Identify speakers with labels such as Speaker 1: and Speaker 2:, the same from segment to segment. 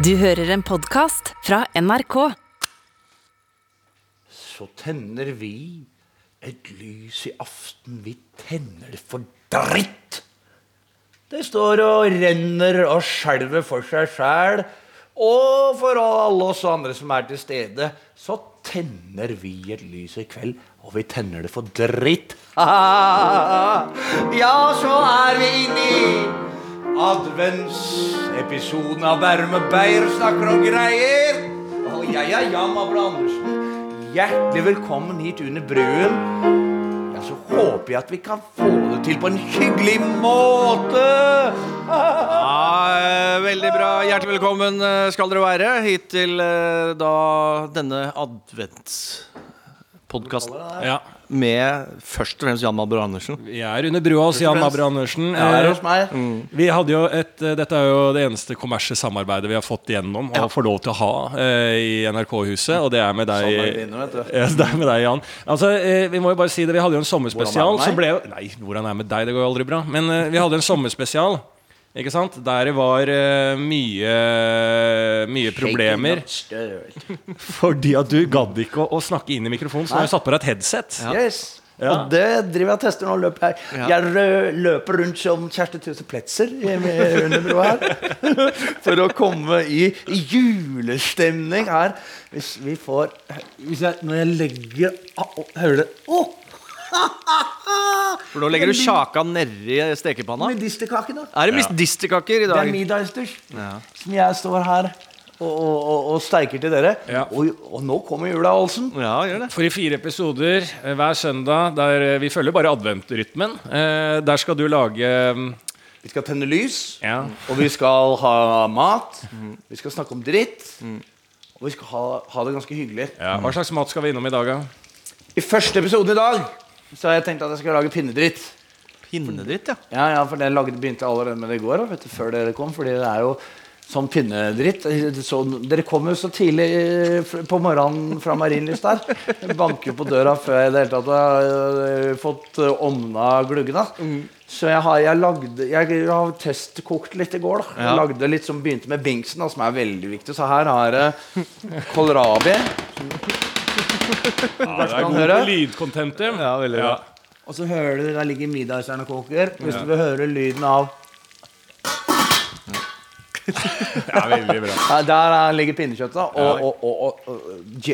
Speaker 1: Du hører en podkast fra NRK.
Speaker 2: Så tenner vi et lys i aften. Vi tenner det for dritt! Det står og renner og skjelver for seg sjæl. Og for alle oss andre som er til stede, så tenner vi et lys i kveld. Og vi tenner det for dritt. Ja, så er vi inne i adventsepisoden av Bærum og Beyer snakker om greier. Og jeg er Jan Mabra Andersen. Hjertelig velkommen hit under bruen. Ja, så håper jeg at vi kan få det til på en hyggelig måte.
Speaker 3: Ja, veldig bra. Hjertelig velkommen eh, skal dere være hit til eh, da denne adventspodkasten.
Speaker 4: Ja.
Speaker 3: Med først og fremst Jan Mabro Andersen.
Speaker 4: Vi er under brua hos Jan Mabro Andersen.
Speaker 2: Her
Speaker 4: Eh,
Speaker 2: hos meg.
Speaker 4: Vi hadde jo et, eh, Dette er jo det eneste kommersielle samarbeidet vi har fått igjennom og får lov til å ha eh, i NRK-huset, og det er med deg.
Speaker 2: Sånn er det.
Speaker 4: Ja, er med deg, Jan. Altså, eh, Vi må jo bare si det, vi hadde jo en sommerspesial
Speaker 2: er
Speaker 4: som ble jo Nei, hvordan er det med deg? Det går jo aldri bra. Men eh, vi hadde en sommerspesial. Ikke sant? Der det var uh, mye, mye problemer. Fordi at du gadd ikke å, å snakke inn i mikrofonen, så du har satt på deg et headset.
Speaker 2: Yes. Og det driver jeg og tester nå. Løper jeg. jeg løper rundt som Kjersti Tuse Pletzer under broa her. For å komme i, julestemning her. Hvis vi får hvis jeg, Når jeg legger Hører du det?
Speaker 3: For nå legger du kjaka nedi stekepanna.
Speaker 2: Medisterkake, da.
Speaker 3: Er det medisterkaker i
Speaker 2: Det er
Speaker 3: dag?
Speaker 2: middagsdusj. Som jeg står her og, og, og, og steiker til dere.
Speaker 4: Ja.
Speaker 2: Og, og nå kommer jula, Olsen.
Speaker 3: Ja, gjør det.
Speaker 4: For i fire episoder eh, hver søndag, der eh, vi følger bare adventrytmen, eh, der skal du lage mm,
Speaker 2: Vi skal tenne lys.
Speaker 4: ja,
Speaker 2: Og vi skal ha mat. Vi skal snakke om dritt. Og vi skal ha, ha det ganske hyggelig.
Speaker 4: ja. Hva slags mat skal vi innom i dag, da?
Speaker 2: I første episode i dag så jeg tenkte at jeg skulle lage pinnedritt.
Speaker 3: Pinnedritt, ja.
Speaker 2: Ja, ja, for det lagde, begynte jeg allerede med det i går, vet du, før dere kom. Fordi det er jo sånn pinnedritt. Så, dere kom jo så tidlig eh, på morgenen fra Marienlyst der. Banker på døra før jeg i det hele tatt har eh, fått eh, omna gluggene. Så jeg har, jeg, lagde, jeg har testkokt litt i går. da
Speaker 3: Ja.
Speaker 2: Jeg lagde litt som begynte med bingsen, da, som er veldig viktig. Så her har jeg kålrabi.
Speaker 4: Ja, det
Speaker 2: er god høre.
Speaker 4: Jim.
Speaker 3: Ja, veldig bra.
Speaker 2: Og så hører du der ligger middagsstjerne og koker. Hvis du vil høre lyden av
Speaker 4: Ja, veldig bra.
Speaker 2: Der er- ligger pinnekjøttet. Og, og, og, og, og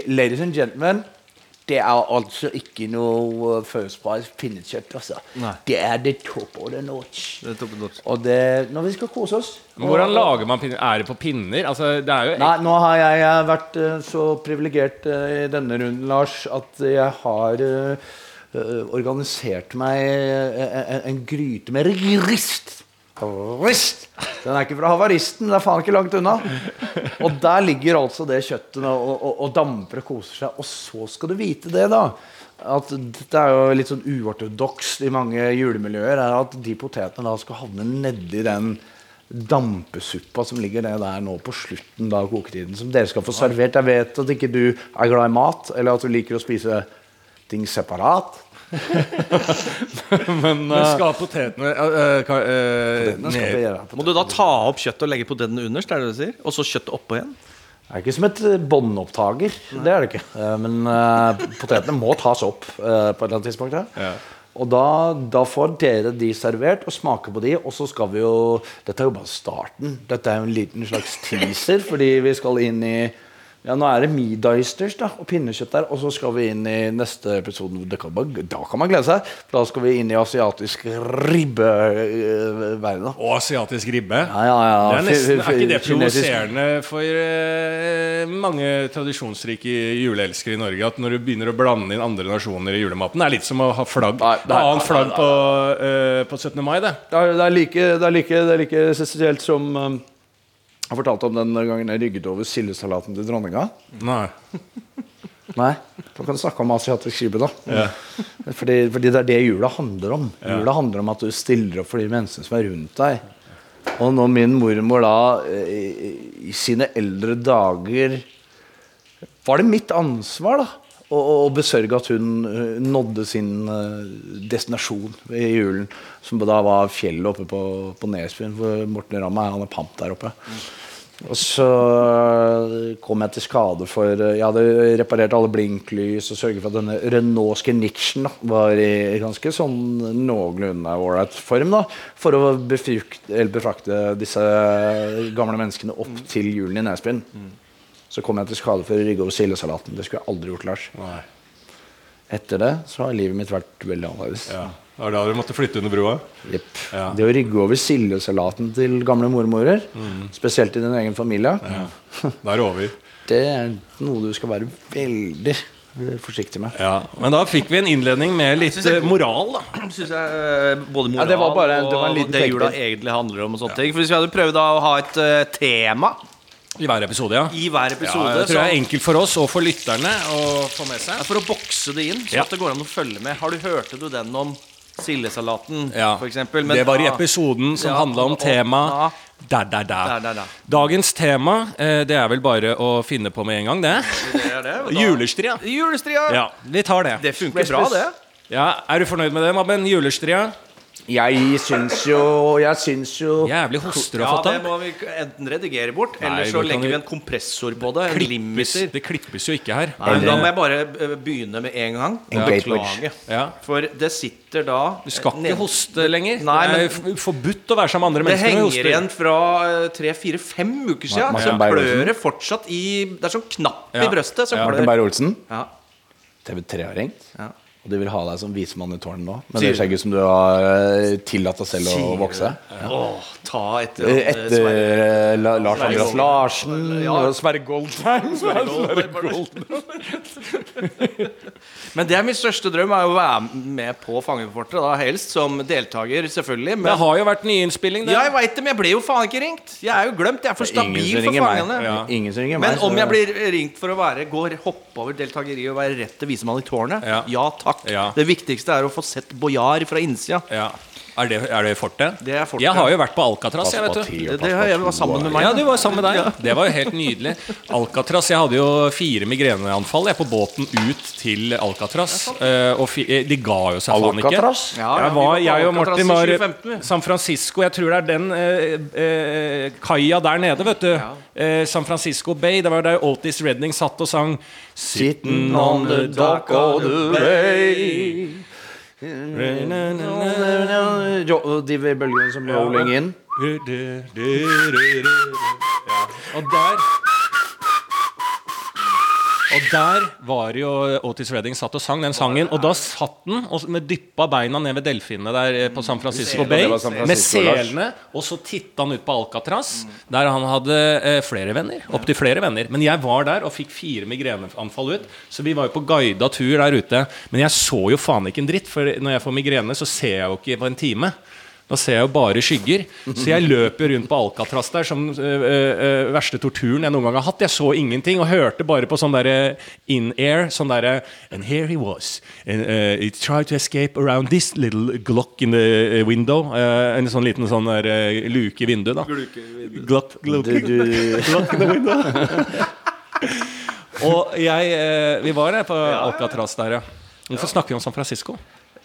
Speaker 2: ladies and gentlemen, det er altså ikke noe uh, first price pinnekjøtt. Altså.
Speaker 3: Nei.
Speaker 2: Det er the top of the notch.
Speaker 3: Det er toppen notch.
Speaker 2: Og det når vi skal kose oss.
Speaker 4: Men hvordan
Speaker 2: Og-
Speaker 4: lager man pinner? Er det på pinner? Altså, det er jo
Speaker 2: Nei, nå har jeg eh, vært eh, så privilegert uh, i denne runden, Lars, at jeg har eh, eh, organisert meg eh, en, en gryte med rist. Rist! Den er ikke fra havaristen, det er faen ikke langt unna. Og der ligger altså det kjøttet og, og, og damper og koser seg. Og så skal du vite det, da. At det er jo litt sånn uortodoks i mange julemiljøer. Er at de potetene da skal havne nedi den dampesuppa som ligger ned der nå på slutten av koketiden, som dere skal få servert. Jeg vet at ikke du er glad i mat, eller at du liker å spise ting separat.
Speaker 4: Men skal potetene uh, uh, uh,
Speaker 2: Potetene skal
Speaker 4: ned-
Speaker 3: Må du da ta opp kjøttet og legge poteten underst, er det det du sier? Og så kjøttet oppå igjen?
Speaker 2: Det er ikke som et eh, båndopptaker. Det er det ikke. Eh, Men eh, potetene må tas opp eh, på et eller annet tidspunkt.
Speaker 4: Ja.
Speaker 2: Og da, da får dere de servert og smake på de. Og så skal vi jo Dette er jo bare starten. Dette er jo en liten slags teaser, fordi vi skal inn i ja, Nå er det middaysters da, og pinnekjøtt der, og så skal vi inn i neste episode. Kan da kan man glede seg. For da skal vi inn i asiatisk ribbeverden.
Speaker 4: Og asiatisk ribbe.
Speaker 2: Ja, ja, ja.
Speaker 4: Det er, nesten, er ikke det provoserende for eh, mange tradisjonsrike juleelskere i Norge at når du begynner å blande inn andre nasjoner i julematen Det er litt som å ha flagg
Speaker 2: Nei, nei,
Speaker 4: annet flagg på, eh, på 17. mai, det.
Speaker 2: Det er, det er, like, det er, like, det er like essensielt som um, Jeg fortalte om den gangen jeg rygget over sildesalaten til dronninga.
Speaker 4: Nei.
Speaker 2: Nei, da kan du snakke om asiatisk skipe, da. Fordi, fordi det er det jula handler om. Jula handler om at du stiller opp for de menneskene som er rundt deg. Og når min mormor da eh, i, i sine eldre dager Var det mitt ansvar, da? Å å besørge at hun eh, nådde sin eh, destinasjon i julen. Som da var fjellet oppe på, på Nesbyen, hvor Morten Ramm er. Han er pamp der oppe. Og så øh, kom jeg til skade for Jeg hadde reparert alle blinklys og sørget for at denne Renault da, var i ganske sånn noenlunde ålreit form. da For å befrukte, eller befrakte disse gamle menneskene opp til julen i Nesbyen. Så kom jeg til skade for å rygge over sildesalaten. Det skulle jeg aldri gjort, Lars. Etter det så har livet mitt vært veldig annerledes.
Speaker 4: Ja. Det var da du måtte flytte under broa?
Speaker 2: Jepp.
Speaker 4: Ja.
Speaker 2: Det å rygge over sildesalaten til gamle mormorer, spesielt i din egen familie,
Speaker 4: Da er det over.
Speaker 2: det er noe du skal være veldig eh, forsiktig med.
Speaker 4: Ja. Men da fikk vi en innledning med litt eh, moral, da.
Speaker 3: Synes jeg eh, Både moral
Speaker 2: Ja, det var bare- det var en
Speaker 3: og det jula egentlig handler om. og sånne ting For Hvis vi hadde prøvd da å ha et uh, tema
Speaker 4: I hver episode, ja.
Speaker 3: i hver
Speaker 4: Ja,
Speaker 3: episode
Speaker 4: jeg tror det er enkelt for oss og for lytterne å få med
Speaker 3: Ja,
Speaker 4: seg.
Speaker 3: For å bokse det inn, så
Speaker 4: Ja.
Speaker 3: at det går an å følge med. Har du Hørte du den om sildesalaten,
Speaker 4: Ja.
Speaker 3: Men-
Speaker 4: det var i episoden som
Speaker 3: Ja,
Speaker 4: handla om
Speaker 3: temaet.
Speaker 4: tema
Speaker 3: ja.
Speaker 4: der, der, der.
Speaker 3: Der, der, der.
Speaker 4: Dagens tema, eh, det er vel bare å finne på med en gang, det.
Speaker 3: Det er det.
Speaker 4: Julestria.
Speaker 3: Julestria.
Speaker 4: Ja, vi tar det.
Speaker 3: Det funker bra, det.
Speaker 4: Ja, Er du fornøyd med det, Mabben? Julestria?
Speaker 2: Jeg syns jo Jeg syns jo
Speaker 4: Jævlig hoster du
Speaker 3: Ja,
Speaker 4: har fått
Speaker 3: det må vi enten redigere bort,
Speaker 4: Nei,
Speaker 3: eller så
Speaker 4: vi kan
Speaker 3: legger vi en kompressor på det. En
Speaker 4: Klippes,
Speaker 3: limiter.
Speaker 4: det klippes jo ikke her.
Speaker 3: Nei, men Da må jeg bare eh, begynne med en gang.
Speaker 2: En
Speaker 3: Og beklage.
Speaker 4: Ja.
Speaker 3: For det sitter da
Speaker 4: Du skal ikke hoste lenger.
Speaker 3: Nei,
Speaker 4: det er f- forbudt å være sammen med andre
Speaker 3: Det
Speaker 4: mennesker. når du
Speaker 3: henger
Speaker 4: hoster.
Speaker 3: igjen fra tre, fire, fem uker siden.
Speaker 2: Martin
Speaker 3: Så
Speaker 2: Beyer-Olsen.
Speaker 3: klør det fortsatt i Det er sånn knapp
Speaker 4: Ja.
Speaker 3: i brøstet Så
Speaker 4: Ja.
Speaker 2: Martin
Speaker 3: klør.
Speaker 2: Beyer-Olsen.
Speaker 3: Ja.
Speaker 2: TV3 har ringt.
Speaker 3: Ja.
Speaker 2: Og de vil ha deg som vismann i tårnet nå. Med det skjegget som du har eh, tillatt deg selv å vokse? Ja.
Speaker 3: Åh, ta etter,
Speaker 2: Eh, Etter eh, La Lars Andreas. Larsen
Speaker 3: Ja.
Speaker 2: og Sverre Goldstein.
Speaker 3: Men det er min største drøm, er å være med på Fangefortet. Da helst som deltaker, selvfølgelig.
Speaker 4: Det har jo vært nyinnspilling, det.
Speaker 3: ja, jeg veit det, men jeg ble jo faen ikke ringt. Jeg er jo glemt. Jeg er for stabil for fangene.
Speaker 4: Ja.
Speaker 2: Ingen som ringer meg.
Speaker 3: Men om jeg blir ringt for å være Går hoppe over deltakeri og være rett til visemann i tårnet?
Speaker 4: Ja.
Speaker 3: Takk. Det viktigste er å få sett Bojar fra innsida.
Speaker 4: Ja. Er det, er det fortet?
Speaker 3: Det er fortet.
Speaker 4: Jeg har jo vært på Alcatraz, jeg, vet du.
Speaker 3: Det, det har jeg var sammen med meg.
Speaker 4: Ja, du var sammen med deg. Det var jo helt nydelig. Alcatraz, Jeg hadde jo fire migreneanfall jeg på båten ut til Alcatraz. eh, og eh, de ga jo seg faen ikke.
Speaker 2: Alcatraz?
Speaker 3: Ja,
Speaker 4: jeg, var, jeg og
Speaker 3: Alcatraz
Speaker 4: Martin var
Speaker 3: 2015.
Speaker 4: San Francisco. Jeg tror det er den eh, eh, kaia der nede, vet du. Eh, San Francisco Bay. Det var der Altis Redding satt og sang
Speaker 2: Sitting on the dock of the bay De bølgene som rolling in.
Speaker 4: Ja. Og der Og der var jo Otis Redding satt og sang den sangen. Og da satt han og med dyppa beina ned ved delfinene der eh, på San Francisco Bay.
Speaker 2: var San
Speaker 4: Med selene. Og så titta han ut på Alcatraz, der han hadde eh, flere venner. Opptil flere venner. Men jeg var der og fikk fire migreneanfall ut. Så vi var jo på guida tur der ute. Men jeg så jo faen ikke en dritt, for når jeg får migrene, så ser jeg jo ikke på en time. Da ser jeg jo bare skygger. Så jeg løper rundt på Alcatraz der som øh, øh, verste torturen jeg noen gang har hatt. Jeg så ingenting og hørte bare på sånn derre in-air. Sånn derre And here he was. And, uh, he tried to escape around this little glock in the window. Uh, en sånn liten sånn der, uh, luke i vinduet, da. Glock, glock.
Speaker 2: Du, du,
Speaker 4: Glock in the window. og jeg Vi var der på Alcatraz der, ja. Hvorfor snakker vi om San Francisco?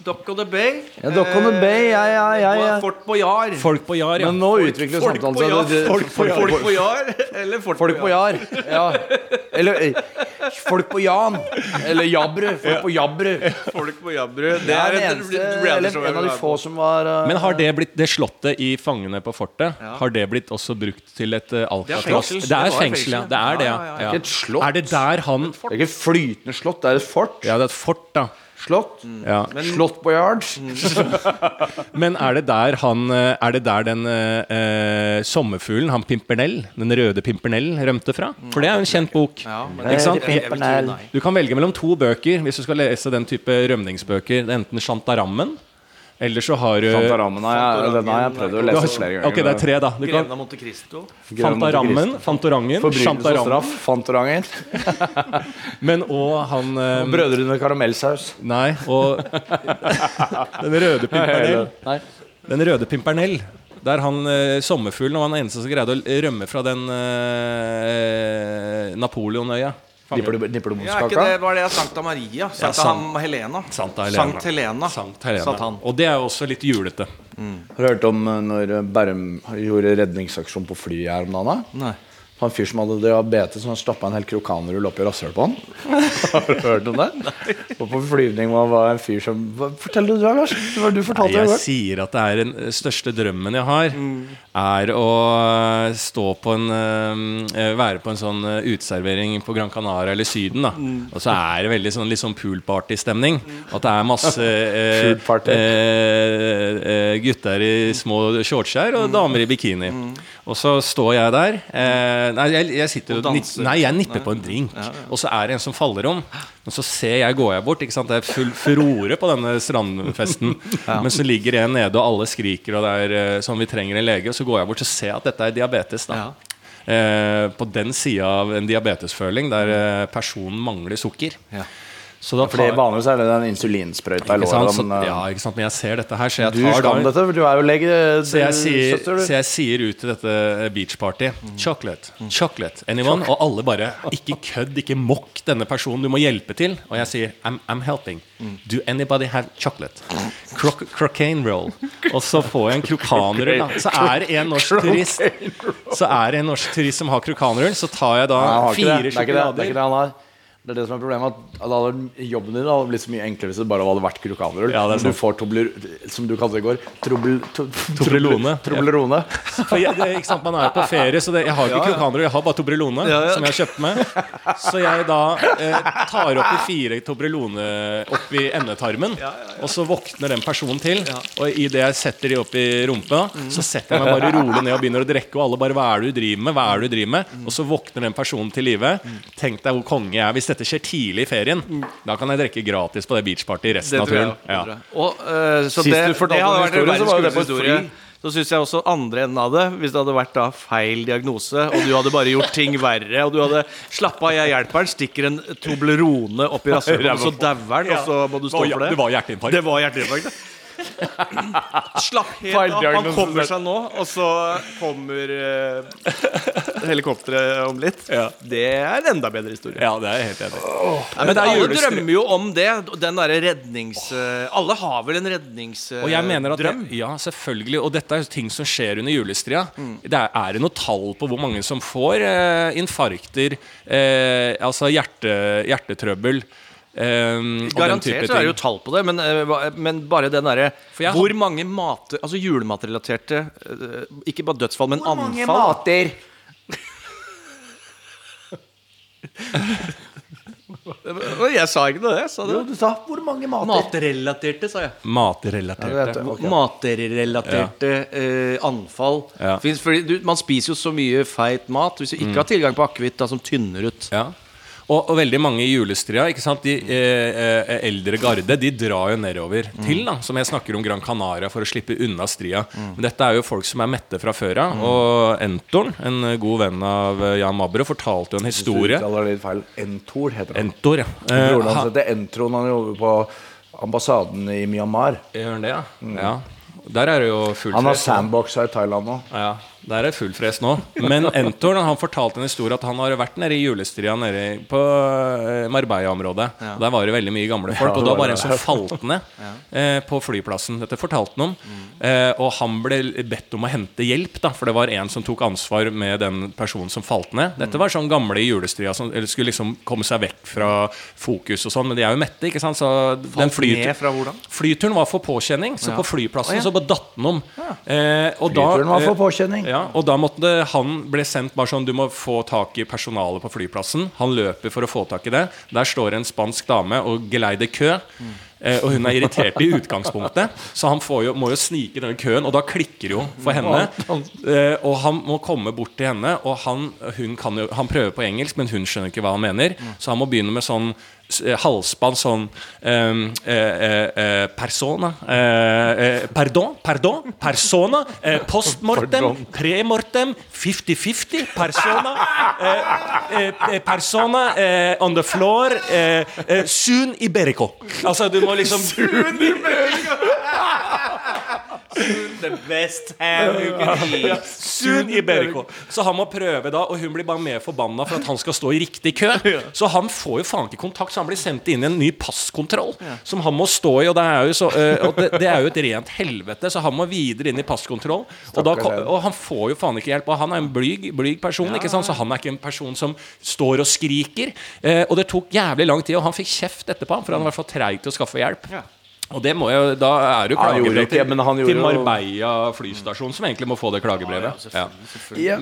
Speaker 3: Dock of the Bay.
Speaker 2: ja, Dock on the Bay, ja, ja, ja, ja.
Speaker 3: Fort Bojar.
Speaker 4: Folk på Jar, ja.
Speaker 2: Men nå utvikler
Speaker 3: Folk
Speaker 2: samtalen seg
Speaker 3: Jar.
Speaker 2: det-
Speaker 3: Folk på
Speaker 2: folk-
Speaker 3: Folk på Jar. Eller Fort
Speaker 2: Folk på Jar. Ja. Eller eh, folk på Jan. Eller Jabru. Folk på Jabru.
Speaker 3: Folk på Jabru.
Speaker 2: Det er den eneste, eller en av de få som var eh,
Speaker 4: Men har det blitt det slottet i Fangene på fortet Har det blitt også brukt til et uh, Alcatraz? Det er fengsel, ja. Det er det,
Speaker 3: Ja,
Speaker 4: ja.
Speaker 3: ja,
Speaker 2: ja. Ikke et slott.
Speaker 4: Er det der han
Speaker 2: Det er ikke et flytende slott, det er et fort.
Speaker 4: Ja, det er et fort, da.
Speaker 2: Slott.
Speaker 4: Ja.
Speaker 2: Slott Boyard.
Speaker 4: Men er det der han eh, Er det der den eh, eh, sommerfuglen, han Pimpernell, den røde Pimpernell, rømte fra? For det er jo en kjent bok.
Speaker 3: Ja, men.
Speaker 4: Du kan velge mellom to bøker hvis du skal lese den type rømningsbøker. Det er enten Shantarammen, eller så har du
Speaker 2: Fantarammen har jeg, den har jeg prøvd å lese
Speaker 4: har-
Speaker 2: flere ganger.
Speaker 4: Ok, det er tre, da. Du kan,
Speaker 3: Greven av Monte Cristo.
Speaker 4: Fantarammen, Fantorangen,
Speaker 2: og straff. Fantoranger.
Speaker 4: Men òg han eh,
Speaker 2: Brødrene Karamellsaus.
Speaker 4: Nei, og Den røde Pimpernell.
Speaker 2: Nei.
Speaker 4: Den røde Pimpernell. Der han eh, sommerfuglen var den eneste som greide å rømme fra den eh, Napoleonøya.
Speaker 2: Nipper du- morskaka?
Speaker 3: Ja, det, var det Sankta Maria? Sankta
Speaker 4: San-
Speaker 3: Ham- Helena.
Speaker 4: Santa Helena.
Speaker 3: Sankt Helena.
Speaker 4: Sankt Helena.
Speaker 3: Sankt han.
Speaker 4: Og det er jo også litt julete.
Speaker 2: Har du hørt om eh, når Bærum gjorde redningsaksjon på flyet her om dagen?
Speaker 3: Nei.
Speaker 2: en fyr som hadde diabetes, han stappa en hel krokanrull oppi rasshølet på han. Har du hørt om det? Og på flyvning var det en fyr som Fortell det du, Lars. Det var du fortalte
Speaker 4: Jeg
Speaker 2: det.
Speaker 4: sier at det er den største drømmen jeg har,
Speaker 2: Mm.
Speaker 4: er å eh, stå på en eh, Være på en sånn eh, uteservering på Gran Canaria eller Syden, da.
Speaker 2: Mm.
Speaker 4: Og så er det veldig sånn litt sånn poolparty-stemning. At det er masse eh, eh, eh, gutter i små shortser og damer i bikini. Og så står jeg der. Eh, nei, jeg, jeg sitter
Speaker 3: Og
Speaker 4: og nip. Nei, jeg nipper på en drink. Og så er det en som faller om. Og så ser jeg, går jeg bort. Det er full furore på denne strandfesten. Men så ligger en nede, og alle skriker, og det er sånn vi trenger en lege. Og så går jeg bort og ser at dette er diabetes. eh, På den sida av en diabetesføling der eh, personen mangler sukker. Da
Speaker 2: Fordi
Speaker 4: tar-
Speaker 2: Vanligvis er det den insulinsprøyta i låret.
Speaker 4: Så, ja, ikke sant? Men jeg ser dette her, så jeg
Speaker 2: Du
Speaker 4: tar da
Speaker 2: dette, for du er jo lege.
Speaker 4: så jeg, sier,
Speaker 2: søster,
Speaker 4: så jeg sier ut til dette beachparty Chocolate, chocolate, anyone? Og alle bare Ikke kødd, ikke mokk denne personen, du må hjelpe til. Og jeg sier I'm, I'm helping. Do anybody have chocolate? Cro Crocaine roll. Og så får jeg en krokanrull. da. Så er det en norsk turist Så er det en norsk turist som har krokanrull, så tar jeg da fire
Speaker 2: det. Det er det, det
Speaker 4: sjokolader.
Speaker 2: ikke det han har. Det er det som er problemet. At at jobben din hadde blitt så mye enklere hvis det bare hadde vært krukanerull.
Speaker 4: Ja,
Speaker 2: du får tobler, som du kalte det i går, trobel, to,
Speaker 4: Toblerone.
Speaker 2: Toblerone.
Speaker 4: Jeg, det, ikke sant, Man er på ferie, så det, jeg har ikke krokanrull, jeg har bare Toblerone.
Speaker 3: Ja, ja.
Speaker 4: Som jeg har kjøpt med. Så jeg da eh, tar oppi fire Toblerone oppi endetarmen, og så våkner den personen til. Og idet jeg setter de opp i rumpa, så setter jeg meg bare rolig ned og begynner å drikke, og alle bare 'Hva er det du driver med?' Hva er det du driver med? Og så våkner den personen til live. Tenk deg hvor konge jeg er. Hvis dette skjer tidlig i ferien, da kan jeg drikke gratis på det beachpartyet resten av turen. Ja.
Speaker 3: Og, eh,
Speaker 2: Sist
Speaker 3: det,
Speaker 2: du fortalte
Speaker 3: om
Speaker 2: den historien, så var det på et fly.
Speaker 3: Så syns jeg også andre enden av det, hvis det hadde vært da feil diagnose, og du hadde bare gjort ting verre, og du hadde Slapp av, jeg hjelper stikker en Toblerone opp i rasshølet, så dauer den, og så må du stå for det.
Speaker 4: Det var hjerteinfarkt.
Speaker 3: Det var hjerteinfarkt, det. Slapp helt av. Han kommer seg nå, og så kommer uh, helikopteret om litt. Det er en enda bedre historie.
Speaker 4: Ja, det er jeg helt enig oh,
Speaker 3: Nei, men alle drømmer jo om det. Den derre rednings... Uh, Alle har vel en redningsdrøm?
Speaker 4: Og jeg mener at det, Ja, selvfølgelig. Og dette er ting som skjer under julestria.
Speaker 3: Mm.
Speaker 4: Det er, er det noe tall på hvor mange som får eh, infarkter, eh, altså hjerte, hjertetrøbbel? Den
Speaker 3: Garantert så er det jo tall på det, men, eh, men bare den derre Hvor mange mat, altså julematrelaterte eh, Ikke bare dødsfall, men
Speaker 2: Hvor mange mater?
Speaker 3: Jeg sa ikke noe, jeg sa
Speaker 2: Jo,
Speaker 3: det.
Speaker 2: du sa 'hvor mange mater'?
Speaker 3: Matrelaterte, sa jeg.
Speaker 2: Ja, okay.
Speaker 4: Matrelaterte.
Speaker 2: ja.
Speaker 3: Matrelaterte eh, anfall.
Speaker 4: Ja.
Speaker 3: Fordi du, man spiser jo så mye feit mat hvis du ikke har tilgang på akevitt som tynner ut.
Speaker 4: Ja. Og, og veldig mange i julestria, ikke sant? de eh, eh, eldre garde, de drar jo nedover til, da, som jeg snakker om Gran Canaria, for å slippe unna stria. Men dette er jo folk som er mette fra før av. Og Entorn, en eh, god venn av eh, Jan Mabro, fortalte jo en historie.
Speaker 2: Du uttaler litt feil. Entor heter han.
Speaker 4: Entor, ja. Eh,
Speaker 2: Broren hans heter Entron. Han jobber på ambassaden i Myanmar.
Speaker 4: Gjør han det, ja? ja? Der er det jo fullt
Speaker 2: Han har sandboxa i Thailand nå.
Speaker 4: Ja, der er det full fres nå. Men Entor han fortalte en historie at han har vært nede i julestria nede på eh, Marbella-området. Ja. Der var det veldig mye gamle folk.
Speaker 2: Ja,
Speaker 4: Og da
Speaker 2: var
Speaker 4: det en som falt ned eh, på flyplassen. Dette fortalte han om. Eh, og han ble bedt om å hente hjelp, da for det var en som tok ansvar med den personen som falt ned. Dette var sånn gamle i julestria som eller skulle liksom komme seg vekk fra fokus og sånn. Men de er jo mette, ikke sant. Så den flyt-
Speaker 3: ned fra hvordan?
Speaker 4: Flyturen var for påkjenning, så på flyplassen så bare datt den om. Eh, og
Speaker 2: Flyturen var for
Speaker 4: eh,
Speaker 2: påkjenning.
Speaker 4: Ja, og da måtte han ble sendt bare sånn Du må få tak i personalet på flyplassen. Han løper for å få tak i det. Der står en spansk dame og geleider kø. Eh, og hun er irritert i utgangspunktet, så han får jo, må jo snike i den køen. Og da klikker jo for henne. Eh, og han må komme bort til henne, og han, hun kan jo, han prøver på engelsk, men hun skjønner ikke hva han mener. Så han må begynne med sånn halsbånd sånn ehm, eh, eh, eh, Persona eh, eh, Pardon, pardon, persona eh, Postmortem, premortem 50-50 Persona eh, eh, eh, Persona eh, on the floor eh, eh, Soon Iberico. Altså du må liksom
Speaker 3: The best ham you can eat.
Speaker 4: Soon Iberico. Så han må prøve da, og hun blir bare mer forbanna for at han skal stå i riktig kø. Så han får jo faen ikke kontakt, så han blir sendt inn i en ny passkontroll som han må stå i. Og det er jo, så, øh, og det, det er jo et rent helvete, så han må videre inn i passkontroll. Og, da, og han får jo faen ikke hjelp. Og han er en blyg, blyg person, ikke sant? så han er ikke en person som står og skriker. Eh, og det tok jævlig lang tid, og han fikk kjeft etterpå, for han var for treig til å skaffe hjelp. Og det må jo, da er det jo klagebrev
Speaker 2: ikke, men han
Speaker 4: til,
Speaker 2: gjorde
Speaker 4: til Marbella flystasjon, som egentlig må få det klagebrevet. Ja,
Speaker 2: Ja.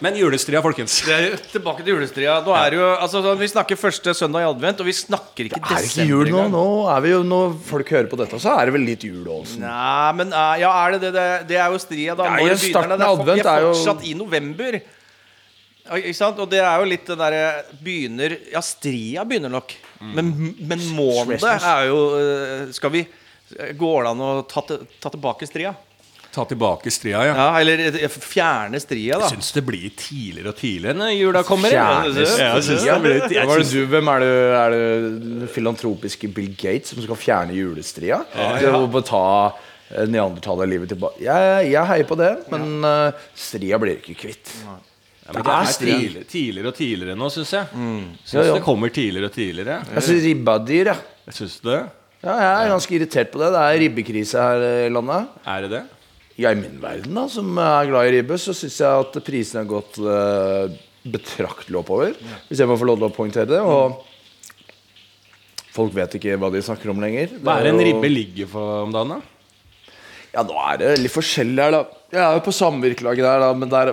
Speaker 4: Men julestria, folkens.
Speaker 3: Det er jo tilbake til julestria. Nå er jo, altså, sånn, vi snakker første søndag i advent, og vi snakker ikke
Speaker 2: desember. det ikke
Speaker 3: desember
Speaker 2: jul nå? Nå er vi jo, Når folk hører på dette, så er det vel litt jul også.
Speaker 3: Nei, men eh, ja, er det det? Det, er jo stria, da.
Speaker 2: Ja,
Speaker 3: Når
Speaker 2: starten
Speaker 3: det? Er
Speaker 2: av advent
Speaker 3: Vi er
Speaker 2: er jo-
Speaker 3: fortsatt i november. Ikke sant? Og det er jo litt den derre Begynner Ja, stria begynner nok. Men, men månedet
Speaker 2: Christmas.
Speaker 3: er jo eh, Skal vi Går det an å ta, til- ta tilbake stria?
Speaker 4: Ta tilbake stria, ja.
Speaker 3: Ja, eller eh, fjerne stria, da.
Speaker 4: Jeg syns det blir tidligere og tidligere når jula kommer.
Speaker 2: Fjerne
Speaker 4: Ja, jeg synes det blir- jeg
Speaker 2: Hva er det
Speaker 4: synes-
Speaker 2: du, hvem er det, er det filantropiske Bill Gates som skal fjerne julestria? Ja, ja. ta eh, neandertalerlivet tilbake. Jeg, jeg heier på det, men eh, stria blir ikke kvitt.
Speaker 4: Ja, men det er tidligere, tidligere og tidligere nå, syns jeg. Syns
Speaker 2: Ja, ja.
Speaker 4: det kommer tidligere og tidligere.
Speaker 2: Jeg syns dyr, jeg.
Speaker 4: Jeg syns det.
Speaker 2: Ja, jeg er ganske irritert på det. Det er ribbekrise her i landet.
Speaker 4: Er det det?
Speaker 2: Ja, I min verden, da, som er glad i ribbe, så syns jeg at prisene har gått eh, betraktelig oppover. Hvis jeg må få lov til å poengtere det. Og folk vet ikke hva de snakker om lenger.
Speaker 4: Hva er
Speaker 2: Det
Speaker 4: en ribbe ligger for om dagen, da?
Speaker 2: Ja, nå er det litt forskjellig her, da. Jeg er jo på samvirkelaget der, da, men der,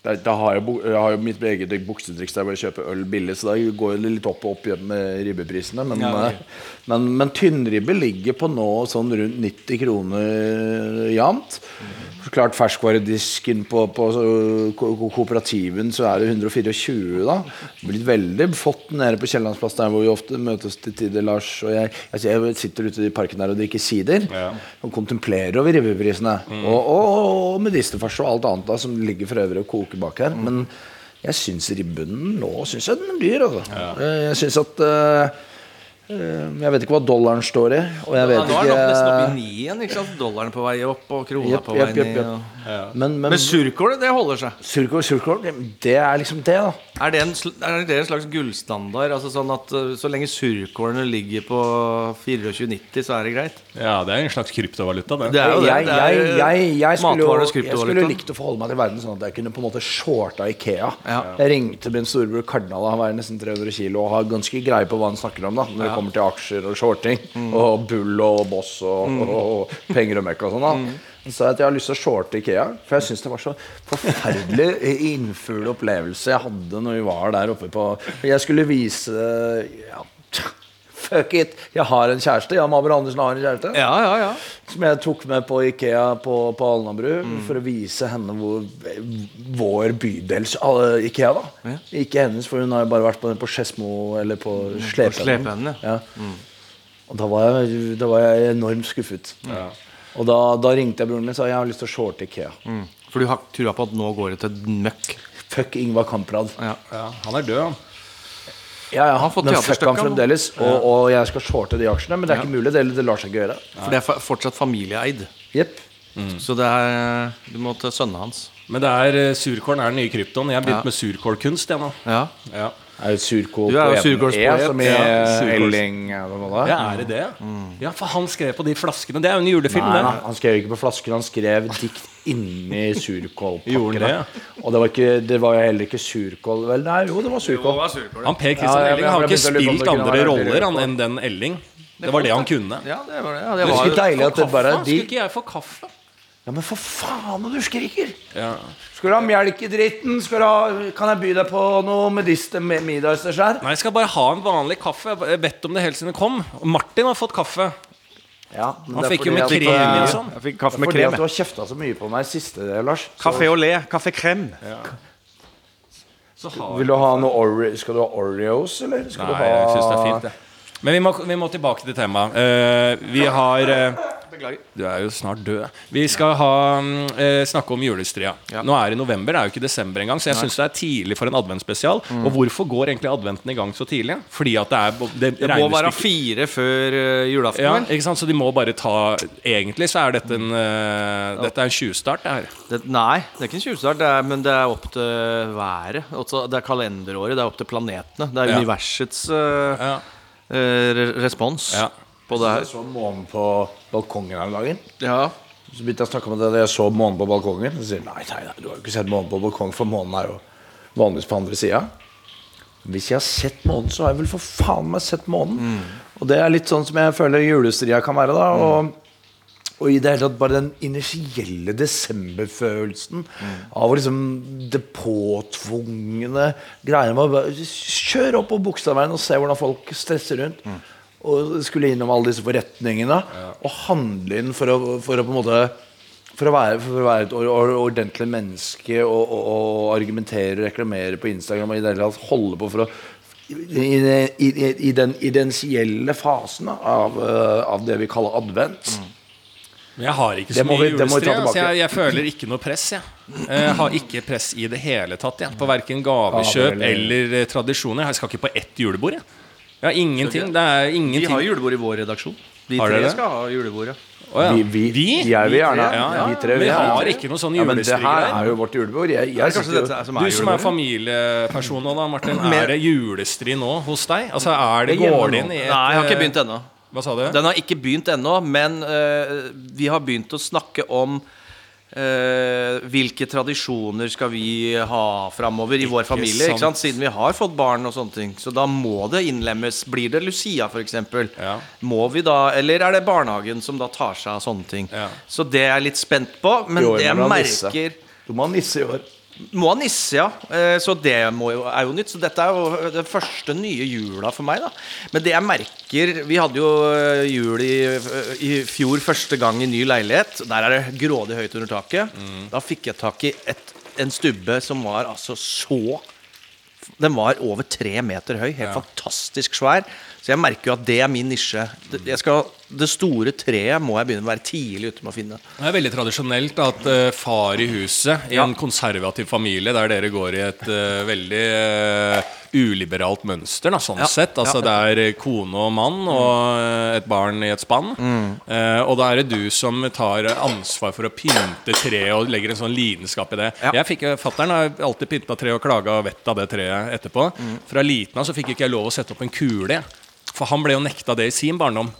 Speaker 2: da har jeg, jeg har jo mitt eget buksetriks der jeg jeg kjøper øl billig, så da går det litt opp og opp igjen med ribbeprisene. Men,
Speaker 4: Ja, ok.
Speaker 2: eh, men, men tynnribbe ligger på nå sånn rundt 90 kroner jevnt. Klart ferskvaredisken på, på ko- ko- kooperativen så er det 124, da. Blitt veldig fått nede på Kiellandsplass der hvor vi ofte møtes til tider, Lars. Og jeg, jeg, jeg sitter ute i parken der og drikker sider
Speaker 4: Ja.
Speaker 2: og kontemplerer over ribbeprisene. Og, og, og medisterfars og alt annet da som ligger for øvrig og koker bak her. Men jeg syns ribben nå synes jeg den er dyr. Altså. Ja. Jeg syns at eh, eh, Jeg vet ikke hva dollaren står i. Og jeg
Speaker 3: Ja, nå er den opp, nesten opp i
Speaker 2: nien
Speaker 3: ni igjen. Ikke sant? Dollaren på vei opp, og krona
Speaker 2: Jepp,
Speaker 3: på vei
Speaker 2: jepp, jepp,
Speaker 3: ned.
Speaker 2: jepp.
Speaker 3: ja.
Speaker 2: Men, men
Speaker 3: Men surkål, det holder seg.
Speaker 2: surkål, surkål, det er liksom det, da.
Speaker 3: Er det, en, er det en slags gullstandard? Altså sånn at uh, Så lenge surkålene ligger på 24,90, så er det greit?
Speaker 4: Ja, det er en slags kryptovaluta, det.
Speaker 3: Det er jo det.
Speaker 2: jeg, jeg, jeg, jeg, skulle jeg skulle likt å forholde meg til verden sånn at jeg kunne på en måte shorta Ikea.
Speaker 3: Ja.
Speaker 2: Jeg ringte min storebror Kardinal, han veier nesten 300 kilo og har ganske greie på hva han snakker om da når kommer til aksjer og shorting.
Speaker 3: Mm.
Speaker 2: Og Bull og Boss og, og, og penger og møkk og sånn.
Speaker 3: Mm.
Speaker 2: Så jeg har lyst til å shorte Ikea, for jeg syns det var så forferdelig innfull opplevelse jeg hadde når vi var der oppe på Jeg skulle vise ja, Fuck it! Jeg har en kjæreste. Jan Mabel Andersen har en kjæreste.
Speaker 3: Ja, ja, ja.
Speaker 2: Som jeg tok med på Ikea på, på Alnabru for å vise henne hvor, vår bydels Ikea. da Ikke hennes, for hun har jo bare vært på, på Skedsmo eller på
Speaker 3: Slepehendene.
Speaker 2: Ja. Mm. Og da var, jeg, da var jeg enormt skuffet. Og da, da ringte jeg broren min og sa jeg har lyst til å shorte Ikea.
Speaker 3: Mm. For du har trua på at nå går det til møkk?
Speaker 2: Fuck Ingvar Kamprad.
Speaker 3: Ja.
Speaker 4: Ja, han er død, han.
Speaker 2: Ja, ja,
Speaker 3: har fått
Speaker 2: men fuck han
Speaker 3: han.
Speaker 2: fremdeles. Og, og jeg skal shorte de aksjene, men det er ikke mulig. Det, det lar seg ikke gjøre.
Speaker 3: For det er fortsatt familieeid.
Speaker 2: Jepp.
Speaker 3: Så det er Du må til sønnene hans.
Speaker 4: Men det er Surkorn surkålen er den nye kryptoen. Jeg har begynt
Speaker 3: Ja.
Speaker 4: med surkålkunst, jeg nå.
Speaker 3: Ja.
Speaker 4: Ja.
Speaker 2: Er det surkål
Speaker 3: Du er jo.
Speaker 2: E, som i eh, Elling ja, det?
Speaker 4: er det det? Ja, for han skrev på de flaskene. Det er jo en julefilm,
Speaker 2: Nei, nei,
Speaker 4: det.
Speaker 2: han skrev ikke på flaskene, han skrev dikt inni surkålpakkene.
Speaker 4: det, ja?
Speaker 2: Og det var, ikke, det var heller ikke surkål Vel, nei, jo, det var surkål.
Speaker 4: Han Per
Speaker 2: Ja,
Speaker 4: Christian
Speaker 2: ja,
Speaker 4: Elling har ikke spilt andre roller han, enn den Elling. Det var det han kunne.
Speaker 3: Ja, det var det. Ja, det
Speaker 2: Det
Speaker 3: var
Speaker 2: deilig at det bare
Speaker 4: er
Speaker 2: de
Speaker 4: Skulle ikke jeg få kaffe?
Speaker 2: Ja, men for faen, og du skriker!
Speaker 4: Ja.
Speaker 2: Skal du ha melk i dritten? Skal du ha, kan jeg by deg på noe mediste med middagsdessert?
Speaker 4: Nei, jeg skal bare ha en vanlig kaffe. Jeg har bedt om det helt siden det kom. Og Martin har fått kaffe.
Speaker 2: Ja, men
Speaker 4: Han
Speaker 2: det er
Speaker 4: fikk jo med krem i og sånn.
Speaker 3: Jeg fikk kaffe med
Speaker 2: Fordi
Speaker 3: krem.
Speaker 2: at du har kjefta så mye på meg siste, Lars. Så
Speaker 3: Kaffe au lait. Kaffe krem.
Speaker 4: Så
Speaker 2: vil du ha noe Ore Skal du ha Oreos, eller? Skal
Speaker 4: Nei,
Speaker 2: du ha
Speaker 4: jeg syns det er fint, det. Men vi må, vi må tilbake til temaet. Uh, vi har eh,
Speaker 3: Beklager.
Speaker 4: Du er jo snart død. Vi skal ha, mm, eh, snakke om julestria.
Speaker 3: Ja.
Speaker 4: Nå er det november, det er jo ikke desember engang, så jeg syns det er tidlig for en adventsspesial.
Speaker 3: Mm.
Speaker 4: Og hvorfor går egentlig adventen i gang så tidlig? Fordi at det er det,
Speaker 3: Det må være fire før uh, julaften.
Speaker 4: ja, ikke sant? Så de må bare ta Egentlig så er dette en, uh, dette er en tjuvstart, det her.
Speaker 3: Det, nei, det er ikke en tjuvstart, men det er opp til været. Også, det er kalenderåret, det er opp til planetene. Det er
Speaker 4: Ja.
Speaker 3: universets uh,
Speaker 4: Ja.
Speaker 3: respons
Speaker 4: Ja.
Speaker 3: På det
Speaker 2: Jeg så månen på balkongen her om dagen.
Speaker 3: Ja.
Speaker 2: Så begynte jeg å snakke om det da jeg så månen på balkongen. Så sier nei, nei, nei, du har jo ikke sett månen på balkongen, for månen er jo vanligvis på andre sida. Hvis jeg har sett månen, så har jeg vel for faen meg sett månen. Og det er litt sånn som jeg føler julestria kan være. da Og, og i det hele tatt bare den initielle desemberfølelsen av liksom det påtvungne greiene med å bare Kjøre opp på Bogstadveien og se hvordan folk stresser rundt. Og skulle innom alle disse forretningene og handle inn for å, for å på en måte for å være, for å være et or or ordentlig menneske og, og, og argumentere og reklamere på Instagram og i det hele tatt holde på for å i, i, i, den identielle fasen av, eh, av det vi kaller advent.
Speaker 4: Men jeg har ikke så mye
Speaker 2: vi- det må vi ta
Speaker 4: julestria, så
Speaker 2: tilbake.
Speaker 4: jeg, jeg føler ikke noe press. Jeg. jeg har ikke press i det hele tatt jeg. på verken gavekjøp
Speaker 2: eller
Speaker 4: eh, tradisjoner. Jeg skal ikke på ett julebord. Jeg. Har ingenting. Det er
Speaker 3: Vi har julebord i vår redaksjon. Vi
Speaker 4: Har
Speaker 3: tre skal ha julebord, ja.
Speaker 4: Oh, ja.
Speaker 2: Vi, vi,
Speaker 4: Vi?
Speaker 2: Jeg vil gjerne
Speaker 4: Ja, ja.
Speaker 2: Vi tre vi,
Speaker 4: vi har ikke noe sånn
Speaker 2: ja, men det her er jo vårt julebord. Jeg, jeg
Speaker 3: det er som er
Speaker 4: Du som er familieperson nå, da, Martin. Er det julestri nå hos deg? Altså, er det
Speaker 2: Det
Speaker 4: Går det inn i et
Speaker 3: Nei, jeg har ikke
Speaker 4: eh,
Speaker 3: begynt ennå.
Speaker 4: Hva sa du?
Speaker 3: Den har ikke begynt ennå, men uh, vi har begynt å snakke om eh, hvilke tradisjoner skal vi ha framover i vår familie? Siden vi har fått barn og sånne ting. Så da må det innlemmes. Blir det Lucia, f.eks.?
Speaker 4: Ja.
Speaker 3: Må vi da Eller er det barnehagen som da tar seg av sånne ting?
Speaker 4: Ja.
Speaker 3: Så det er jeg litt spent på. Men det jeg merker
Speaker 2: Du må ha nisse i år.
Speaker 3: Må ha nisse, ja. Eh, Så det må jo, er jo nytt. Så dette er jo den første nye jula for meg. da Men det jeg merker Vi hadde jo eh, jul i, i fjor første gang i ny leilighet. Der er det grådig høyt under taket. Da fikk jeg tak i et, en stubbe som var altså så Den var over tre meter høy. Helt fantastisk svær. Så jeg merker jo at det er min nisje. Det, jeg skal, det store treet må jeg begynne å være tidlig ute med å finne.
Speaker 4: Det er veldig tradisjonelt at uh, far i huset i
Speaker 3: Ja.
Speaker 4: en konservativ familie der dere går i et uh, veldig uh, uliberalt mønster, da, sånn
Speaker 3: Ja.
Speaker 4: sett. Altså
Speaker 3: Ja.
Speaker 4: det er kone og mann og eh, et barn i et spann. Eh, og da er det du som tar ansvar for å pynte treet og legger en sånn lidenskap i det.
Speaker 3: Ja.
Speaker 4: Jeg fikk, Fattern har alltid pynta tre og klaga vettet av det treet etterpå. Fra liten av så fikk ikke jeg lov å sette opp en kule. For han ble jo nekta det i sin barndom.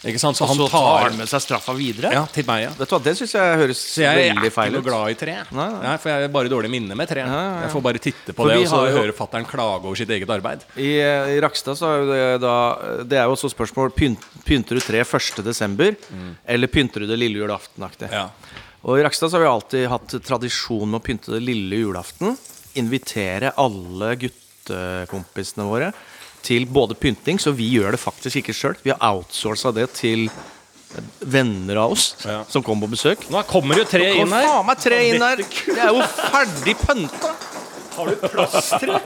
Speaker 4: Ikke sant? Så
Speaker 3: Og
Speaker 4: han
Speaker 3: så tar
Speaker 4: tar
Speaker 3: med seg straffa videre.
Speaker 4: ja, til meg, ja.
Speaker 3: Vet du hva, Det syns jeg høres
Speaker 4: Så jeg er
Speaker 3: veldig
Speaker 4: ikke noe glad i tre.
Speaker 3: Nei, nei.
Speaker 4: for jeg har bare dårlig minne med tre.
Speaker 3: Nei.
Speaker 4: Jeg får bare titte på
Speaker 3: For
Speaker 4: det og så
Speaker 3: har jo-
Speaker 4: høre fatter'n klage over sitt eget arbeid.
Speaker 3: I, I Rakstad så er jo det da Det er jo også spørsmål pynt, Pynter du tre 1. desember, eller pynter du det lille julaftenaktig?
Speaker 4: Ja.
Speaker 3: Og i Rakstad så har vi alltid hatt tradisjon med å pynte det lille julaften. Invitere alle guttekompisene våre til både pynting, så vi gjør det faktisk ikke sjøl. Vi har outsourca det til venner av oss
Speaker 4: Ja.
Speaker 3: som kommer på besøk.
Speaker 4: Nå kommer det jo tre inn her.
Speaker 3: faen meg tre inn her! Det er jo ferdig pynta!
Speaker 4: Har du plastre?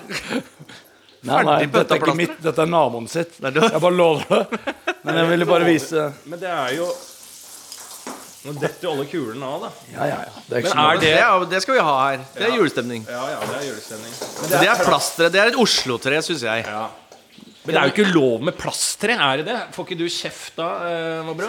Speaker 2: Nei, nei, dette er ikke mitt, dette er naboen sitt. Jeg bare lover det. Men jeg ville bare vise
Speaker 4: Men det er jo Nå detter jo alle kulene av, da.
Speaker 2: Ja, ja, ja. Det er ikke
Speaker 4: Men er.
Speaker 3: Det, det skal vi ha her. Det er julestemning.
Speaker 4: Ja, ja, det er julestemning.
Speaker 3: Det er plasteret. Det er et Oslo-tre, syns jeg.
Speaker 4: Ja. Men det er jo ikke lov med plasttre, er det det? Får ikke du kjeft da, eh, Mobro?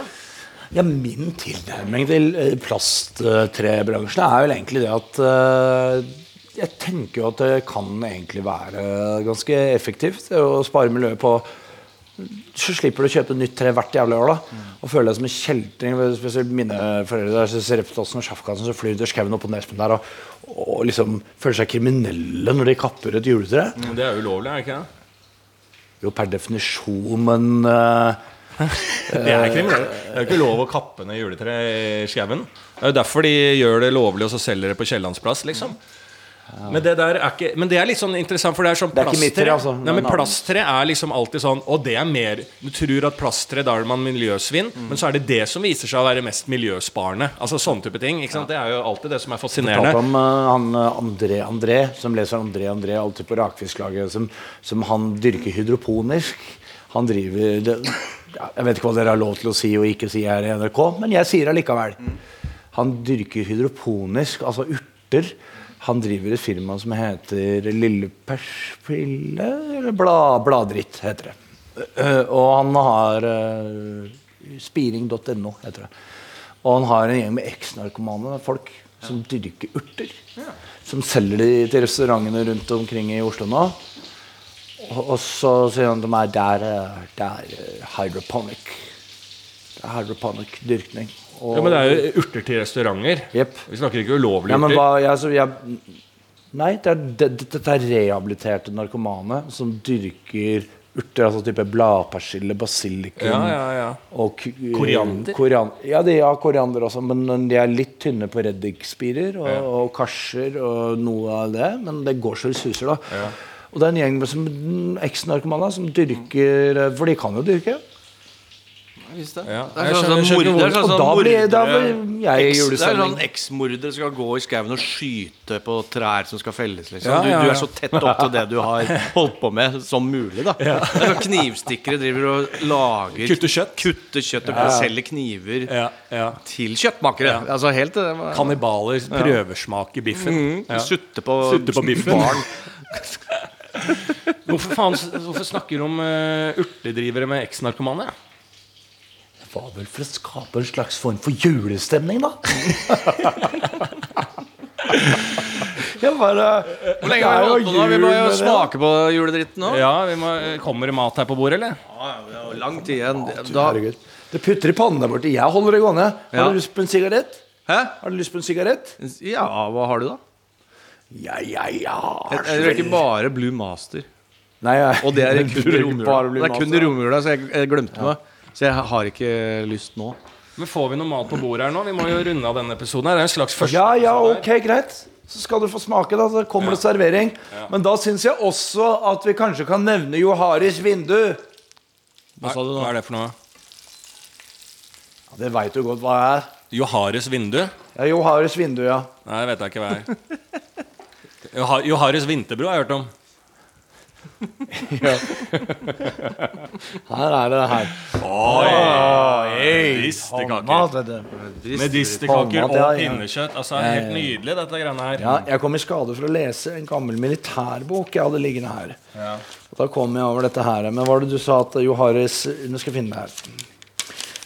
Speaker 2: Ja, min tilnærming til eh, plasttrebransjen er vel egentlig det at eh, Jeg tenker jo at det kan egentlig være ganske effektivt å spare miljøet på så slipper du å kjøpe nytt tre hvert jævla år. da Og føle deg som en kjeltring. Spesielt mine foreldre der, så Reptosen og Sjafkassen så flyr skauen opp på Nespen der og, og liksom føler seg kriminelle når de kapper et juletre.
Speaker 4: Det er jo ulovlig, er det ikke det?
Speaker 2: Jo, per definisjon, eh,
Speaker 4: Det er kriminelt. Det er jo ikke lov å kappe ned juletre i skauen. Det er jo derfor de gjør det lovlig og så selger det på Kiellandsplass, liksom. Men det der er ikke Men det er litt sånn interessant, for det er sånn
Speaker 2: Det er ikke mitt tre, altså.
Speaker 4: Nei, men plasttre er liksom alltid sånn Og det er mer Du tror at plasttre, da er man miljøsvinn,
Speaker 2: Mm.
Speaker 4: men så er det det som viser seg å være mest miljøsparende. Altså sånne type ting. Ikke sant? Det er jo alltid det som er fascinerende.
Speaker 2: om uh, han eh, André André, som leser André André alltid på rakfisklaget, som, som han dyrker hydroponisk. Han driver det, Jeg vet ikke hva dere har lov til å si og ikke si her i NRK, men jeg sier det likevel. Han dyrker hydroponisk, altså urter. Han driver et firma som heter Lille Perspille Eller Bla, Bladritt, heter det. Eh, og han har uh, Spiring.no, heter det. Og han har en gjeng med eksnarkomane folk som dyrker urter. Som selger de til restaurantene rundt omkring i Oslo nå. Og, så sier han det er, der, er eh, hydroponic. Det er hydroponic dyrkning. Og,
Speaker 4: Ja, men det er jo urter til restauranter.
Speaker 2: Yep.
Speaker 4: Vi snakker ikke ulovlige
Speaker 2: ja, men
Speaker 4: urter.
Speaker 2: hva, jeg, jeg, Nei, det er, det, dette er rehabiliterte narkomane som dyrker urter. Altså type bladpersille, basilikum
Speaker 4: Ja, ja, ja.
Speaker 2: og ku-
Speaker 4: Koriander?
Speaker 2: Korian, ja, de har koriander også, men de er litt tynne på reddikspirer og, og karser og noe av det. Men det går så det suser, da. Og det er en gjeng med eksnarkomane eks-narkomane som dyrker For de kan jo dyrke.
Speaker 3: Det.
Speaker 4: Ja.
Speaker 3: Det er sånn sånn
Speaker 2: Og
Speaker 3: som
Speaker 2: da da jeg i
Speaker 3: Eks- Det er
Speaker 2: julestemning.
Speaker 3: sånn eksmordere skal gå i skauen og skyte på trær som skal felles. Liksom.
Speaker 4: Ja,
Speaker 3: du,
Speaker 4: ja,
Speaker 3: du
Speaker 4: du,
Speaker 3: er så tett opp til det du har holdt på med som mulig. da sånn Knivstikkere driver og lager
Speaker 4: Kutter kjøtt.
Speaker 3: Kutter kjøtt og selger kniver
Speaker 4: Ja, ja.
Speaker 3: til kjøttmakere. Altså helt var,
Speaker 4: Kannibaler prøvesmaker biffen.
Speaker 3: mm,
Speaker 4: Ja.
Speaker 3: Sutte på,
Speaker 4: Sutte på biffen.
Speaker 3: barn.
Speaker 4: Hvorfor, faen, hvorfor snakker du om uh, urtedrivere med eksnarkomane?
Speaker 2: Det var vel for å skape en slags form for julestemning, da. jeg bare
Speaker 3: Hvor lenge har vi holdt på nå? Vi må jo smake på juledritten nå.
Speaker 4: Ja, vi må, Kommer det mat her på bordet, eller?
Speaker 3: Ja, vi har lang tid igjen. Da,
Speaker 2: Herregud. Det putter i pannen der borte. Jeg holder det gående. Har
Speaker 3: Ja.
Speaker 2: du lyst på en sigarett?
Speaker 3: hæ?
Speaker 2: Har du lyst på en sigarett?
Speaker 3: Ja, hva har du, da?
Speaker 2: Ja, ja, ja.
Speaker 3: Jeg, jeg røyker bare Blue Master.
Speaker 2: Nei, jeg,
Speaker 3: Og det er kun i romjula. Det er kun i romjula, så jeg, jeg glemte meg. Så jeg har ikke lyst nå.
Speaker 4: Men Får vi noe mat på bordet her nå? Vi må jo runde av denne episoden. her Det er en slags første
Speaker 2: Ja, ja, ok, greit. Så skal du få smake, da. Så kommer det servering. Men da syns jeg også at vi kanskje kan nevne Joharis vindu.
Speaker 3: Hva sa du
Speaker 4: Hva er det for noe?
Speaker 2: Ja, det veit du godt hva det er.
Speaker 4: Joharis vindu?
Speaker 2: Ja, Joharis vindu, ja.
Speaker 4: Nei, det vet jeg ikke hva er. Joharis vinterbro har jeg hørt om.
Speaker 2: Her er det det her.
Speaker 4: Medisterkaker.
Speaker 2: Håndmat, vet du.
Speaker 4: Medisterkaker og pinnekjøtt. Altså, Helt nydelig, dette greiene her.
Speaker 2: Ja, jeg kom i skade for å lese en gammel militærbok jeg hadde liggende her. Ja. Da kom jeg over dette her. Men hva var det du sa at Joharis Nå skal jeg finne det her.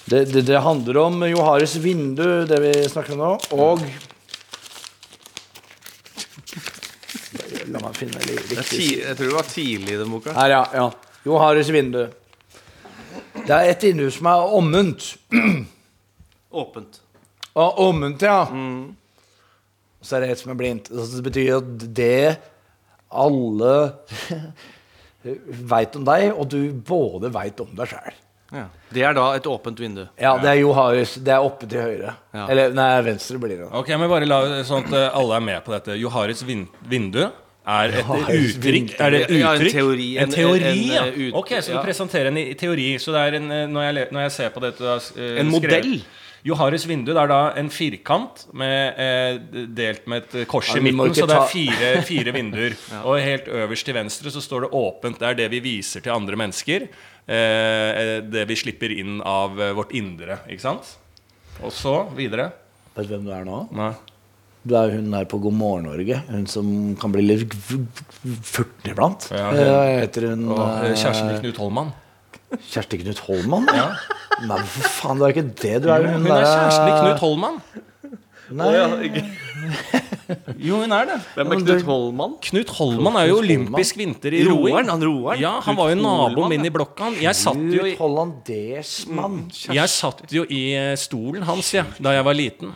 Speaker 2: Det, det, det handler om Joharis vindu, det vi snakker om nå, og La meg finne det
Speaker 3: Det er
Speaker 2: riktig.
Speaker 3: ti, jeg tror det var tidlig i den boka.
Speaker 2: Her, ja. ja. Joharis vindu. Det er et vindu som er omvendt.
Speaker 3: Åpent.
Speaker 2: Og omvendt, ja. Så er det et som er blindt. Det betyr at det alle veit om deg, og du både veit om deg sjæl.
Speaker 3: Ja. Det er da et åpent vindu.
Speaker 2: Ja, det er Joharis. Det er oppe til høyre.
Speaker 3: Ja.
Speaker 2: Eller nei, venstre blir det.
Speaker 4: Ok, men bare la sånn at eh, alle er med på dette. Joharis vin vindu er et uttrykk. Er det
Speaker 3: Ja, en teori,
Speaker 4: En
Speaker 3: en-
Speaker 4: teori,
Speaker 3: en,
Speaker 4: ja.
Speaker 3: eh, ut-
Speaker 4: Ok, så du
Speaker 3: ja.
Speaker 4: presenterer en i- teori. Så det er en eh, Når jeg, når jeg ser på dette du har, eh,
Speaker 3: En
Speaker 4: skrevet-
Speaker 3: modell?
Speaker 4: Joharis vindu det er da en firkant med, eh, delt med et kors i midten. Så det er fire, fire vinduer. Og helt øverst til venstre så står det 'åpent'. Det er det vi viser til andre mennesker. Eh, det vi slipper inn av vårt indre. Ikke sant? Og så videre.
Speaker 2: Vet du hvem du er nå?
Speaker 4: Nei.
Speaker 2: Du er hun der på God morgen Norge. Hun som kan bli litt furten iblant.
Speaker 4: Ja,
Speaker 2: Eh,
Speaker 4: hun-
Speaker 2: Hva heter hun?
Speaker 4: Og eh, kjæresten
Speaker 2: eh,
Speaker 4: til Knut Holman.
Speaker 2: Kjersti Knut Holman?
Speaker 4: Ja.
Speaker 2: Nei, for faen, det er ikke det. Du er hun
Speaker 4: Hun er kjæresten til Knut Holman.
Speaker 2: Nei,
Speaker 4: Jo, hun er det.
Speaker 3: Hvem er Knut Holman?
Speaker 4: Knut Holman er jo olympisk vinter i roing.
Speaker 3: Roeren? Han roeren?
Speaker 4: Ja, han var jo naboen min i blokka. han. Jeg satt jo i,
Speaker 2: Knut Hollandersmann.
Speaker 4: jeg satt jo i eh, stolen hans ja, da jeg var liten.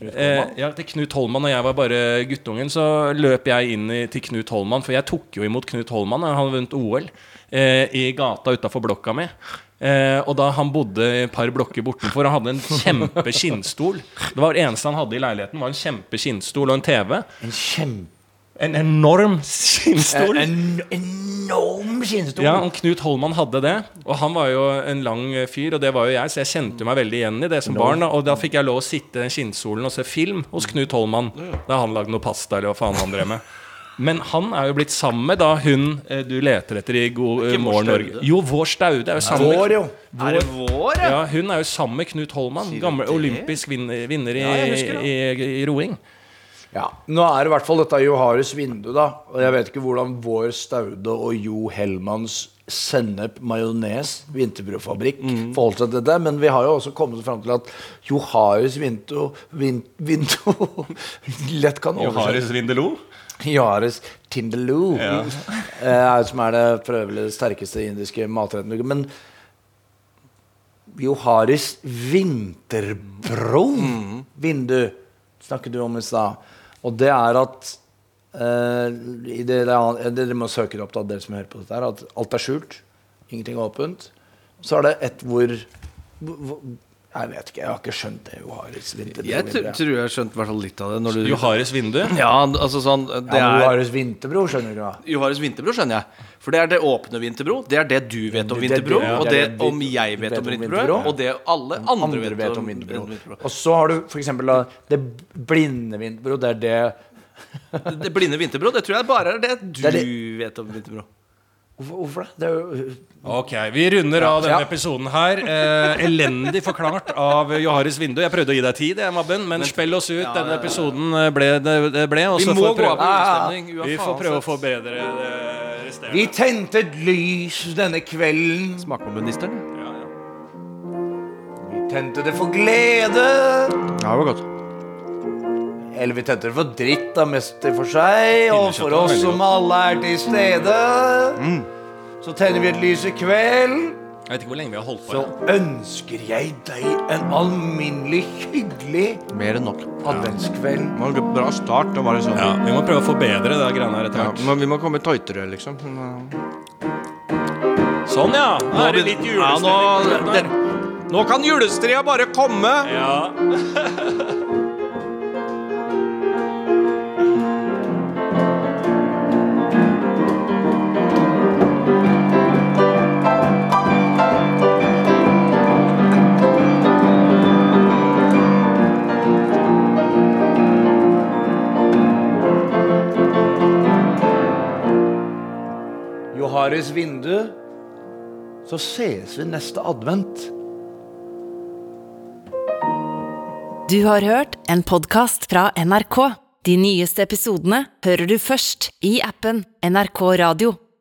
Speaker 4: Eh, ja, til Knut Holman, Når jeg var bare guttungen, så løp jeg inn i, til Knut Holman. For jeg tok jo imot Knut Holman, han hadde vunnet OL, eh, i gata utafor blokka mi. Eh, og da han bodde et par blokker bortenfor, han hadde en kjempe skinnstol. Det var det eneste han hadde i leiligheten, var en kjempe skinnstol og en TV.
Speaker 2: En kjempe
Speaker 4: En enorm skinnstol.
Speaker 2: En enorm skinnstol.
Speaker 4: Ja, og Knut Holman hadde det. Og han var jo en lang fyr, og det var jo jeg, så jeg kjente meg veldig igjen i det som barn. Og da fikk jeg lov å sitte i den skinnstolen og se film hos Knut Holman da han lagde noe pasta eller hva faen han drev med. Men han er jo blitt sammen med da hun eh, du leter etter i God eh, Morgen Norge. Jo, Vår Staude er jo sammen med
Speaker 2: Vår, jo.
Speaker 3: Er det vår, ja?
Speaker 4: ja, Hun er jo sammen med Knut Holman, gammel olympisk vinner, vinner i,
Speaker 3: Ja, i,
Speaker 4: i, i, roing.
Speaker 2: Ja, Nå er det i hvert fall dette Johares vindu, da. Og jeg vet ikke hvordan vår Staude og Jo Hellmanns sennep, majones, vinterbrødfabrikk forholdt seg til dette. Men vi har jo også kommet fram til at Johares vindu, vin, vindu lett kan oversettes
Speaker 4: Vindelo?
Speaker 2: Johares Tindaloo, eh, som er det for øvrig sterkeste indiske matretten. Men Joharis vinterbro vindu snakket du om i stad. Og det er at eh, det, er- Dere må søke opp, da, dere som hører på dette. her At alt er skjult. Ingenting er åpent. Så er det et hvor, hvor hvor- Jeg vet ikke, jeg har ikke skjønt det. Joharis vinterbro.
Speaker 3: Jeg tror jeg har skjønt i hvert fall litt av det. Når du
Speaker 4: Johares vindu?
Speaker 3: Ja, altså sånn Det
Speaker 2: ja, men
Speaker 3: er
Speaker 2: Joharis vinterbro, skjønner du hva?
Speaker 3: Johares vinterbro skjønner jeg. For det er det åpne vinterbro. Det er det du vet om
Speaker 2: Det er det-
Speaker 3: vinterbro.
Speaker 2: ja,
Speaker 3: Og
Speaker 2: det
Speaker 3: det
Speaker 2: det
Speaker 3: om jeg vet om vinterbro.
Speaker 2: vinterbro.
Speaker 3: Og det alle andre vet om
Speaker 2: vinterbro.
Speaker 3: vinterbro.
Speaker 2: Og så har du eksempel det blinde vinterbro. Det er det
Speaker 3: Det blinde vinterbro, det tror jeg bare er det du
Speaker 2: Det er det-
Speaker 3: vet om vinterbro.
Speaker 2: Hvorfor, det? det er jo,
Speaker 4: Ok, vi runder av denne
Speaker 2: Ja.
Speaker 4: episoden her. Eh, elendig forklart av Joharis vindu. Jeg prøvde å gi deg tid, jeg, Mabben, men spill oss ut. Denne episoden eh, ble det det ble. Og
Speaker 3: Vi
Speaker 4: så
Speaker 3: må
Speaker 4: får
Speaker 3: gå av
Speaker 4: prøve,
Speaker 3: på julestemning.
Speaker 4: vi får prøve å forbedre det resterende.
Speaker 2: vi tente et lys denne kvelden.
Speaker 3: Smak på ministeren.
Speaker 4: Ja, ja.
Speaker 2: Vi tente det for glede.
Speaker 3: Ja, det var godt.
Speaker 2: Eller vi tenter det for dritt, da, mest for seg. Og for oss som alle er til stede. Så tenner vi et lys i kveld.
Speaker 4: Jeg vet ikke hvor lenge vi har holdt på.
Speaker 2: Så
Speaker 4: ja.
Speaker 2: ønsker jeg deg en alminnelig hyggelig
Speaker 3: Mer enn nok.
Speaker 2: adventskveld.
Speaker 3: Det var en bra start. Det var det sånn
Speaker 4: Ja, vi må prøve å forbedre det greiene her etter
Speaker 3: Ja,
Speaker 4: hvert.
Speaker 3: men vi må komme tightere, liksom.
Speaker 4: Sånn, ja. Nå er det litt
Speaker 3: Ja, nå,
Speaker 4: julestemning.
Speaker 3: nå kan julestria bare komme!
Speaker 4: Ja.
Speaker 2: Joharis vindu. Så ses vi neste advent.
Speaker 1: Du har hørt en podkast fra NRK. De nyeste episodene hører du først i appen NRK Radio.